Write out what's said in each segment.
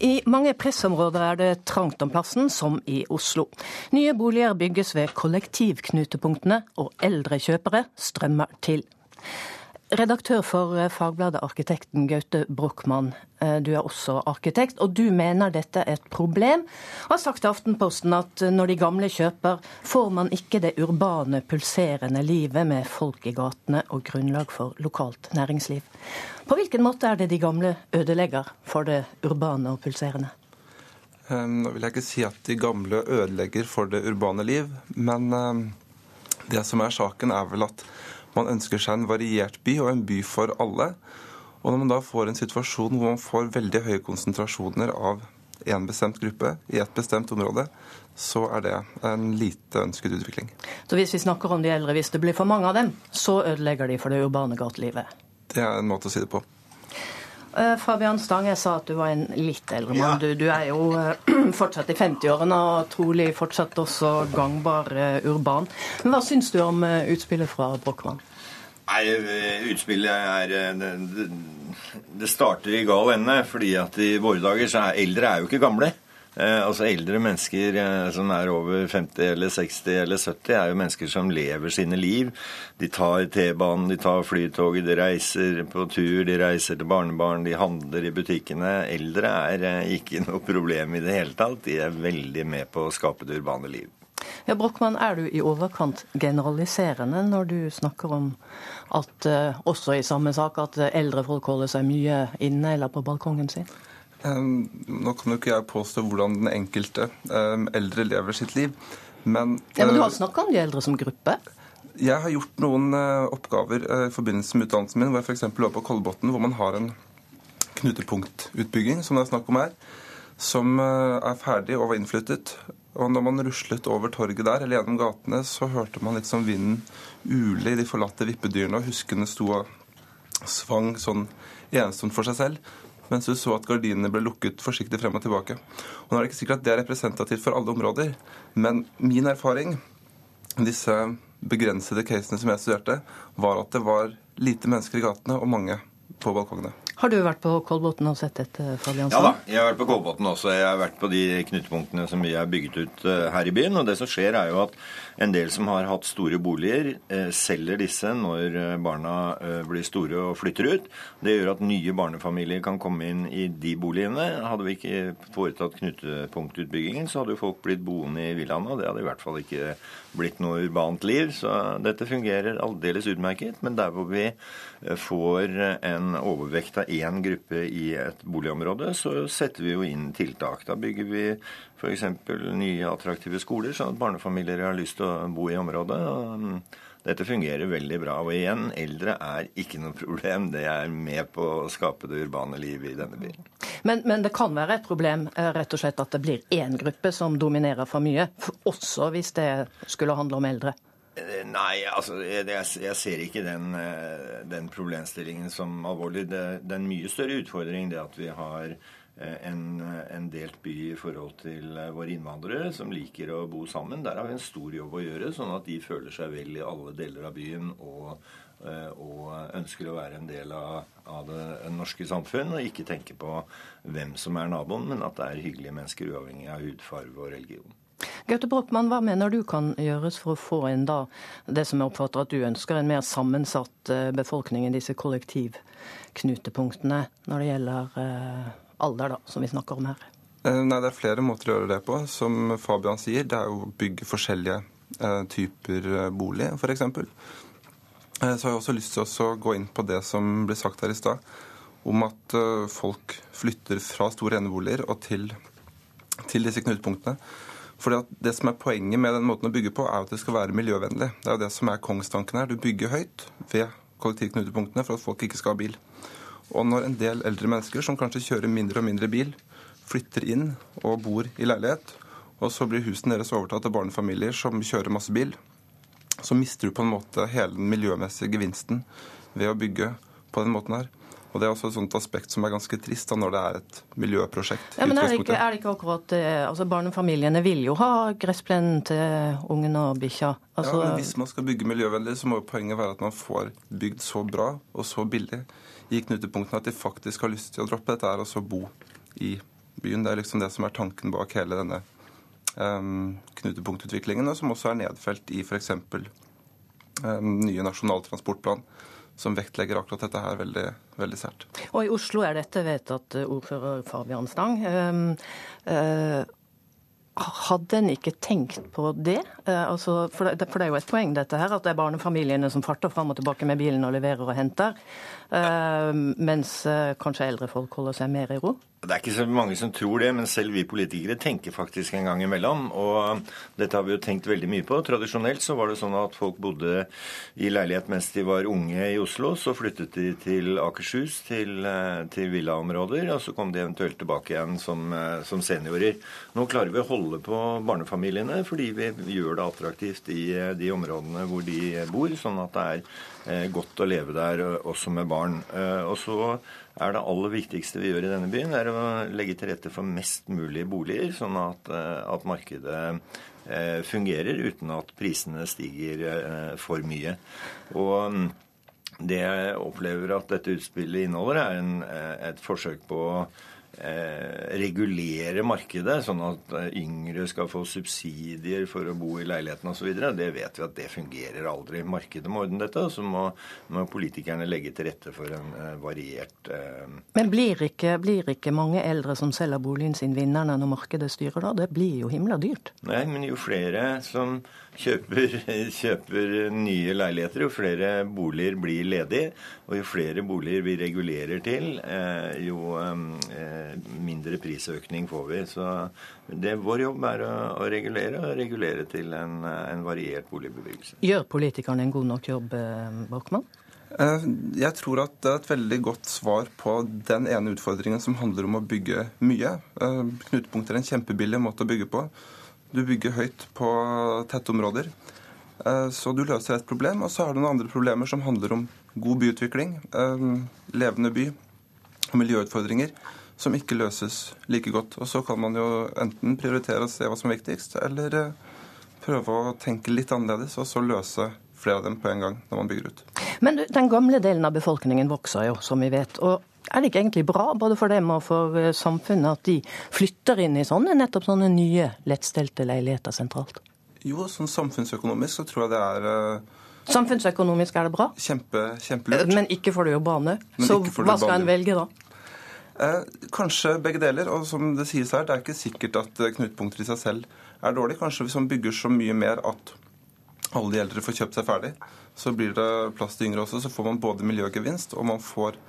I mange pressområder er det trangt om plassen, som i Oslo. Nye boliger bygges ved kollektivknutepunktene, og eldre kjøpere strømmer til. Redaktør for eh, fagbladet Arkitekten, Gaute Brochmann. Eh, du er også arkitekt, og du mener dette er et problem. Har sagt til Aftenposten at eh, når de gamle kjøper, får man ikke det urbane, pulserende livet med folk i gatene og grunnlag for lokalt næringsliv. På hvilken måte er det de gamle ødelegger for det urbane og pulserende? Nå vil jeg ikke si at de gamle ødelegger for det urbane liv, men det som er saken, er vel at man ønsker seg en variert by og en by for alle. Og når man da får en situasjon hvor man får veldig høye konsentrasjoner av en bestemt gruppe i et bestemt område, så er det en lite ønsket utvikling. Så hvis vi snakker om de eldre, hvis det blir for mange av dem, så ødelegger de for det urbane gatelivet? Det er en måte å si det på. Eh, Fabian Stang, jeg sa at du var en litt eldre mann. Du, du, er jo uh, fortsatt i 50-årene og trolig fortsatt også gangbar uh, urban. Men hva syns du om utspillet fra Brochmann? Nei, utspillet er det, det starter i gal ende. fordi at i våre dager så er eldre er jo ikke gamle. Eh, altså Eldre mennesker eh, som er over 50 eller 60 eller 70, er jo mennesker som lever sine liv. De tar T-banen, de tar flytoget, de reiser på tur, de reiser til barnebarn, de handler i butikkene. Eldre er eh, ikke noe problem i det hele tatt. De er veldig med på å skape det urbane liv. Ja, Brochmann, er du i overkant generaliserende når du snakker om at uh, også i samme sak at eldre folk holder seg mye inne eller på balkongen sin? Nå kan jo ikke jeg påstå hvordan den enkelte eldre lever sitt liv, men ja, Men du har snakka om de eldre som gruppe? Jeg har gjort noen eh, oppgaver eh, i forbindelse med utdannelsen min, hvor jeg f.eks. var på Kolbotn, hvor man har en knutepunktutbygging, som det er snakk om her, som eh, er ferdig og var innflyttet. Og når man ruslet over torget der, eller gjennom gatene, så hørte man liksom vinden ule i de forlatte vippedyrene, og huskene sto og svang sånn ensomt for seg selv mens du så at gardinene ble lukket forsiktig frem og tilbake. Og nå er det ikke sikkert at det er representativt for alle områder, men min erfaring disse begrensede casene som jeg studerte, var at det var lite mennesker i gatene og mange på balkongene. Har du vært på Kolbotn og sett dette? Fabiansen? Ja da, jeg har vært på Kolbotn også. Jeg har vært på de knutepunktene som vi har bygget ut eh, her i byen. Og det som skjer, er jo at en del som har hatt store boliger, eh, selger disse når eh, barna blir store og flytter ut. Det gjør at nye barnefamilier kan komme inn i de boligene. Hadde vi ikke foretatt knutepunktutbyggingen, så hadde jo folk blitt boende i villaene, og det hadde i hvert fall ikke blitt noe urbant liv. Så dette fungerer aldeles utmerket. Men der hvor vi får en overvekt av én gruppe i et boligområde, så setter vi jo inn tiltak. Da bygger vi f.eks. nye attraktive skoler, sånn at barnefamilier har lyst til å bo i området. Dette fungerer veldig bra. Og igjen, eldre er ikke noe problem. Det er med på å skape det urbane livet i denne byen. Men, men, det kan være et problem eh, rett og slett at det blir én gruppe som dominerer for mye, også hvis det skulle handle om eldre? Eh, nei, altså jeg, jeg ser ikke den, eh, den, problemstillingen som alvorlig. Det, det, er en mye større utfordring det at vi har eh, en, en, delt by i forhold til våre innvandrere som liker å bo sammen. Der har vi en stor jobb å gjøre, sånn at de føler seg vel i alle deler av byen og, og ønsker å være en del av, av det norske samfunn og ikke tenke på hvem som er naboen, men at det er hyggelige mennesker uavhengig av hudfarve og religion. Gaute Brochmann, hva mener du kan gjøres for å få inn da det som jeg oppfatter at du ønsker, en mer sammensatt eh, befolkning i disse kollektivknutepunktene når det gjelder eh, alder, da, som vi snakker om her? Eh, nei, Det er flere måter å gjøre det på. Som Fabian sier, det er å bygge forskjellige typer bolig, f.eks. Så har jeg også lyst til å gå inn på det som ble sagt her i stad, om at folk flytter fra store eneboliger og til, til disse knutepunktene. For det som er Poenget med den måten å bygge på, er at det skal være miljøvennlig. Det er jo det som er kongstanken her. Du bygger høyt ved kollektivknutepunktene for at folk ikke skal ha bil. Og når en del eldre mennesker som kanskje kjører mindre og mindre bil, flytter inn og bor i leilighet, og så blir husene deres overtatt av barnefamilier som kjører masse bil, så mister du på en måte hele den miljømessige gevinsten ved å bygge på den måten her. Og Det er også et sånt aspekt som er ganske trist da, når det er et miljøprosjekt. Ja, men er det, ikke, er det ikke akkurat altså Barn og familiene vil jo ha gressplenen til ungen og bikkja. Altså... Ja, men Hvis man skal bygge miljøvennlig, så må jo poenget være at man får bygd så bra og så billig i knutepunktene at de faktisk har lyst til å droppe dette her og så bo i byen. Det er liksom det som er tanken bak hele denne um, knutepunktutviklingen, og som også er nedfelt i f.eks. Um, nye Nasjonal transportplan som vektlegger akkurat dette her veldig, veldig sært. Og i Oslo er dette vedtatt eh, ordfører Fabian Stang. Um, uh, hadde en ikke tenkt på det? Uh, altså, for, det? for, det? er jo et poeng dette her, at det er barnefamiliene som farter fram og tilbake med bilen og leverer og henter, uh, mens kanskje eldre folk holder seg mer i ro? Det er ikke så mange som tror det, men selv vi politikere tenker faktisk en gang imellom. Og dette har vi jo tenkt veldig mye på. Tradisjonelt så var det sånn at folk bodde i leilighet mens de var unge i Oslo. Så flyttet de til Akershus, til, til villaområder, og så kom de eventuelt tilbake igjen som, som, seniorer. Nå klarer vi å holde på barnefamiliene fordi vi gjør det attraktivt i de områdene hvor de bor, sånn at det er eh, godt å leve der også med barn. Eh, og så er det aller viktigste vi gjør i denne byen, er å legge til rette for mest mulig boliger, sånn at, eh, at markedet eh, fungerer uten at prisene stiger eh, for mye. Og mm, det jeg opplever at dette utspillet inneholder, er en, et forsøk på å Eh, regulere markedet, sånn at eh, yngre skal få subsidier for å bo i leiligheten osv. Det vet vi at det fungerer aldri. Markedet må ordne dette, og så må, må, politikerne legge til rette for en uh, variert uh... Men blir ikke, blir ikke, mange eldre som selger boligen sin vinnerne når markedet styrer da? Det blir jo himla dyrt. Nei, men jo flere som kjøper, kjøper, nye leiligheter, jo flere boliger blir ledige. Og jo flere boliger vi regulerer til, eh, jo eh, mindre prisøkning får vi. Så det, vår jobb er å, å regulere, og regulere til en, en variert boligbebyggelse. Gjør politikerne en god nok jobb, eh, Brochmann? Jeg tror at det er et veldig godt svar på den ene utfordringen som handler om å bygge mye. Knutepunkter er en kjempebillig måte å bygge på. Du bygger høyt på tette områder. Eh, så du løser et problem. Og så har du noen andre problemer som handler om god byutvikling, eh, levende by og miljøutfordringer som ikke løses like godt. Og så kan man jo enten prioritere å se hva som er viktigst, eller eh, prøve å tenke litt annerledes og så løse flere av dem på en gang når man bygger ut. Men den gamle delen av befolkningen vokser jo, som vi vet. og er det ikke egentlig bra, både for dem og for eh, samfunnet, at de flytter inn i sånne, nettopp sånne nye, lettstelte leiligheter sentralt? Jo, sånn samfunnsøkonomisk så tror jeg det er uh, Samfunnsøkonomisk er det bra? Kjempe, kjempelurt. Men ikke for det urbane. Så hva skal en velge da? Eh, kanskje begge deler. Og som det sies her, det er ikke sikkert at eh, knutepunkter i seg selv er dårlig. Kanskje hvis man bygger så mye mer at alle de eldre får kjøpt seg ferdig, så blir det plass til yngre også. Så får man både miljøgevinst, og man får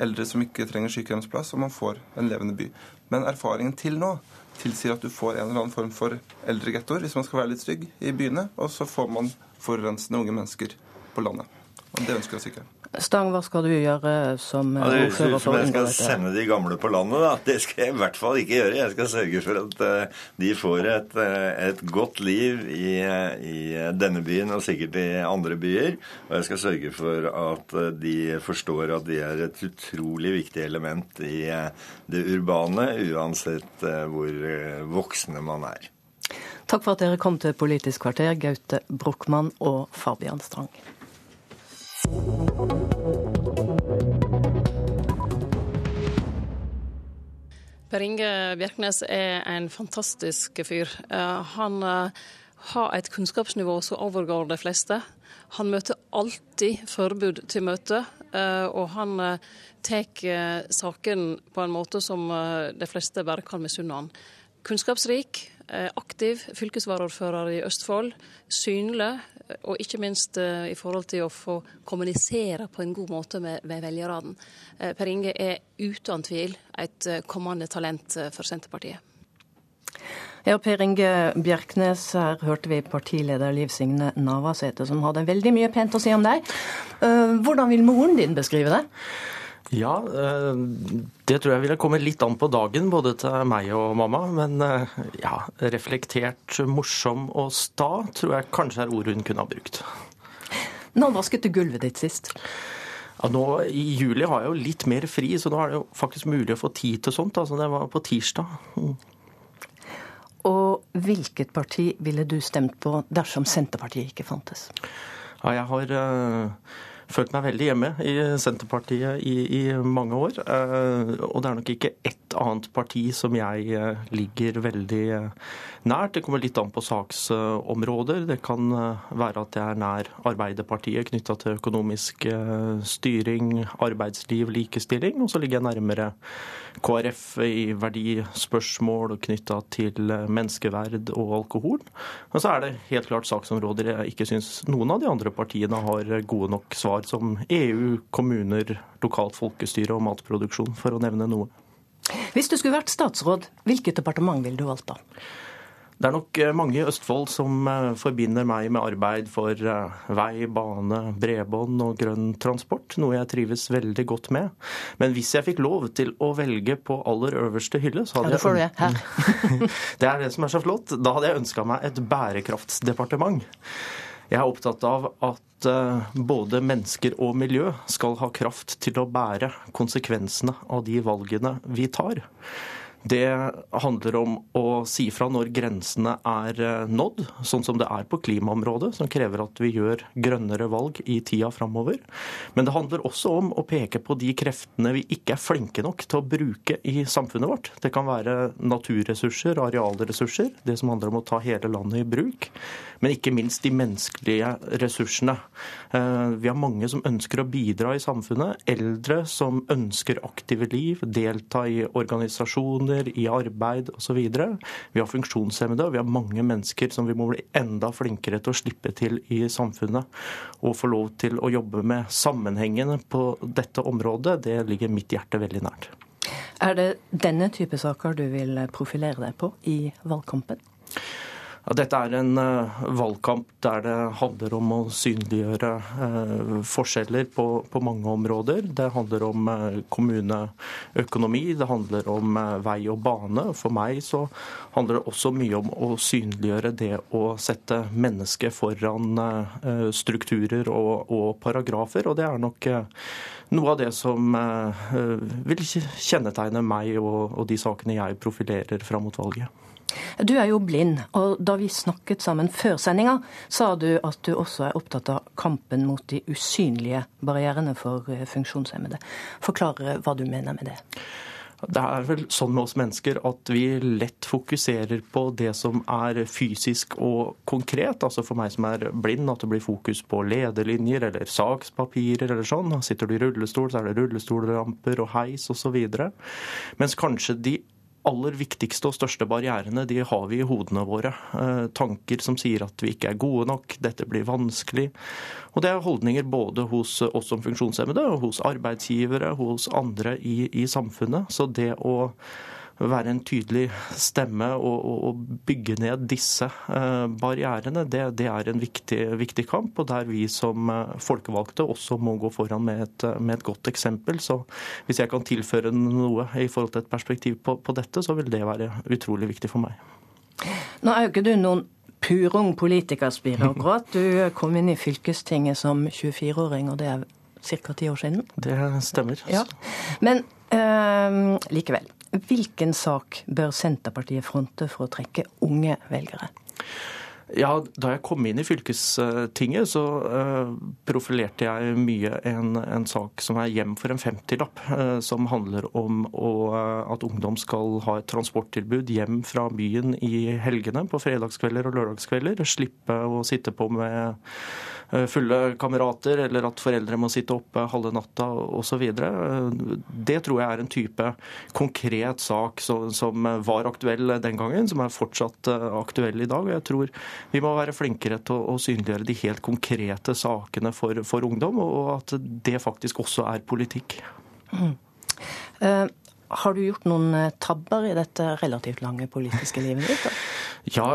eldre som ikke trenger sykehjemsplass, og man får en levende by. Men erfaringen til nå tilsier at du får en eller annen form for eldregettoer, hvis man skal være litt stygg, i byene, og så får man forurensende unge mennesker på landet. Og det ønsker oss ikke. Stang, hva skal du gjøre som ja, det å unngå dette? Jeg skal sende de gamle på landet, da. Det skal jeg i hvert fall ikke gjøre. Jeg skal sørge for at uh, de får et, uh, et godt liv i, i, denne byen og sikkert i andre byer. Og jeg skal sørge for at de forstår at de er et utrolig viktig element i det urbane, uansett hvor voksne man er. Takk for at dere kom til Politisk kvarter, Gaute Brochmann og Fabian Strang. Per Inge Bjerknes er en fantastisk fyr. Eh, han eh, har et kunnskapsnivå som overgår de fleste. Han møter alltid forbud til møte, eh, og han tar saken på en måte som de fleste bare kan misunne han. Kunnskapsrik, aktiv fylkesvaraordfører i Østfold. Synlig, og ikke minst eh, i forhold til å få kommunisere på en god måte med, med velgerne. Eh, per Inge er uten tvil et eh, kommende talent for Senterpartiet. Ja, Per Inge Bjerknes, her hørte vi partileder Liv Signe Navarsete, som hadde veldig mye pent å si om deg. Hvordan vil moren din beskrive det? Ja, eh, det tror jeg ville komme litt an på dagen, både til meg og mamma. Men eh, ja, reflektert, morsom og sta tror jeg kanskje er ord hun kunne ha brukt. Når vasket du gulvet ditt sist? Ja, nå I juli har jeg jo litt mer fri, så nå er det jo faktisk mulig å få tid til sånt. Altså, det var på tirsdag. Mm. Og hvilket parti ville du stemt på dersom Senterpartiet ikke fantes? Ja, jeg har uh, følt meg veldig hjemme i Senterpartiet i, i mange år. Uh, og det er nok ikke ett annet parti som jeg uh, ligger veldig nært. Det kommer litt an på saksområder. Det kan eh, være at jeg er nær Arbeiderpartiet knytta til økonomisk eh, styring, arbeidsliv, likestilling. Og så ligger jeg nærmere KrF i verdispørsmål knytta til eh, menneskeverd og alkohol. Men så er det helt klart saksområder jeg ikke syns noen av de andre partiene har gode nok svar, som EU, kommuner, lokalt folkestyre og matproduksjon, for å nevne noe. Hvis du skulle vært statsråd, hvilket departement ville du valgt da? Det er nok eh, mange i Østfold som eh, forbinder meg med arbeid for eh, vei, bane, bredbånd og grønn transport, noe jeg trives veldig godt med. Men hvis jeg fikk lov til å velge på aller øverste hylle, så hadde ja, det får jeg det er det som er så flott. Da hadde jeg ønska meg et bærekraftsdepartement. Jeg er opptatt av at både mennesker og miljø skal ha kraft til å bære konsekvensene av de valgene vi tar. Det handler om å si fra når grensene er eh, nådd, sånn som det er på klimaområdet, som krever at vi gjør grønnere valg i tida framover. Men det handler også om å peke på de kreftene vi ikke er flinke nok til å bruke i samfunnet vårt. Det kan være naturressurser, arealressurser, det som handler om å ta hele landet i bruk. Men ikke minst de menneskelige ressursene. Eh, vi har mange som ønsker å bidra i samfunnet. Eldre som ønsker aktive liv, delta i organisasjoner funksjoner, i arbeid osv. Vi har funksjonshemmede, og vi har mange mennesker som vi må bli enda flinkere til å slippe til i samfunnet. Og få lov til å jobbe med sammenhengene på dette området, det ligger mitt hjerte veldig nært. Er det denne type saker du vil profilere deg på i valgkampen? Dette er en uh, valgkamp der det handler om å synliggjøre uh, forskjeller på, på, mange områder. Det handler om uh, kommuneøkonomi, det handler om vei og bane. For meg så handler det også mye om å synliggjøre det å sette mennesket foran strukturer og, og, paragrafer. Og det er nok noe av det som vil kjennetegne meg og, og de sakene jeg profilerer fram mot valget. Du er jo blind, og da vi snakket sammen før sendinga, sa du at du også er opptatt av kampen mot de usynlige barrierene for eh, funksjonshemmede. Forklar hva du mener med det. Det er vel sånn med oss mennesker at vi lett fokuserer på det som er fysisk og konkret. Altså for meg som er blind, at det blir fokus på lederlinjer eller sakspapirer eller sånn. Sitter du i rullestol, så er det rullestolramper og heis osv. Mens kanskje de aller viktigste og største barrierene de har vi i hodene våre. Eh, tanker som sier at vi ikke er gode nok, dette blir vanskelig. Og det er holdninger både hos oss som funksjonshemmede, hos arbeidsgivere, hos andre i, i samfunnet. Så det å være en tydelig stemme og, og, bygge ned disse eh, barrierene, det, det er en viktig, viktig, kamp. Og der vi som eh, folkevalgte også må gå foran med et, med et, godt eksempel. Så hvis jeg kan tilføre noe i forhold til et perspektiv på, på dette, så vil det være utrolig viktig for meg. Nå er jo ikke du noen purung politikerspire akkurat. Du kom inn i fylkestinget som 24-åring, og det er ca. ti år siden? Det stemmer. Ja. Men øh, likevel. Hvilken sak bør Senterpartiet fronte for å trekke unge velgere? Ja, Da jeg kom inn i fylkestinget, så uh, profilerte jeg mye en, en, sak som er Hjem for en 50-lapp. Uh, som handler om å, uh, at ungdom skal ha et transporttilbud hjem fra byen i helgene på fredagskvelder og lørdagskvelder. Slippe å sitte på med Eh, fulle kamerater, eller at foreldre må sitte oppe halve natta osv. Det tror jeg er en type konkret sak som var aktuell den gangen, som er fortsatt eh, aktuell i dag. Og jeg tror vi må være flinkere til å synliggjøre de helt konkrete sakene for, for ungdom, og at det faktisk også er politikk. Mm. Uh, har du gjort noen tabber i dette relativt lange politiske livet ditt? da? Ja,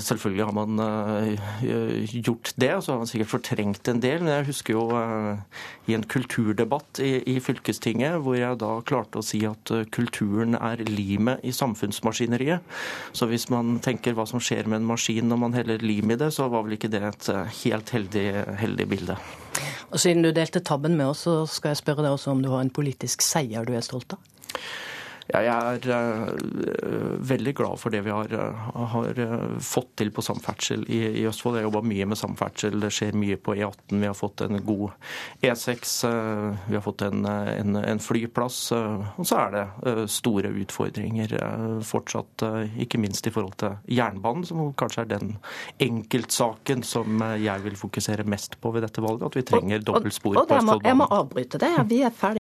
selvfølgelig har man eh, gjort det. Så har man sikkert fortrengt en del. Men jeg husker jo eh, i en kulturdebatt i, i fylkestinget hvor jeg da klarte å si at eh, kulturen er limet i samfunnsmaskineriet. Så hvis man tenker hva som skjer med en maskin når man heller lim i det, så var vel ikke det et helt heldig, heldig bilde. Og Siden du delte tabben med oss, så skal jeg spørre deg også om du har en politisk seier du er stolt av? Ja, jeg er uh, veldig glad for det vi har, uh, har uh, fått til på samferdsel i, i Østfold. Jeg har jobba mye med samferdsel. Det skjer mye på E18. Vi har fått en god E6. vi har fått en, en, en flyplass. og så er det store utfordringer fortsatt, ikke minst i forhold til jernbanen, som kanskje er den enkeltsaken som jeg vil fokusere mest på ved dette valget. At vi trenger dobbeltspor på Østfoldbanen. Jeg må avbryte det. Vi er ferdig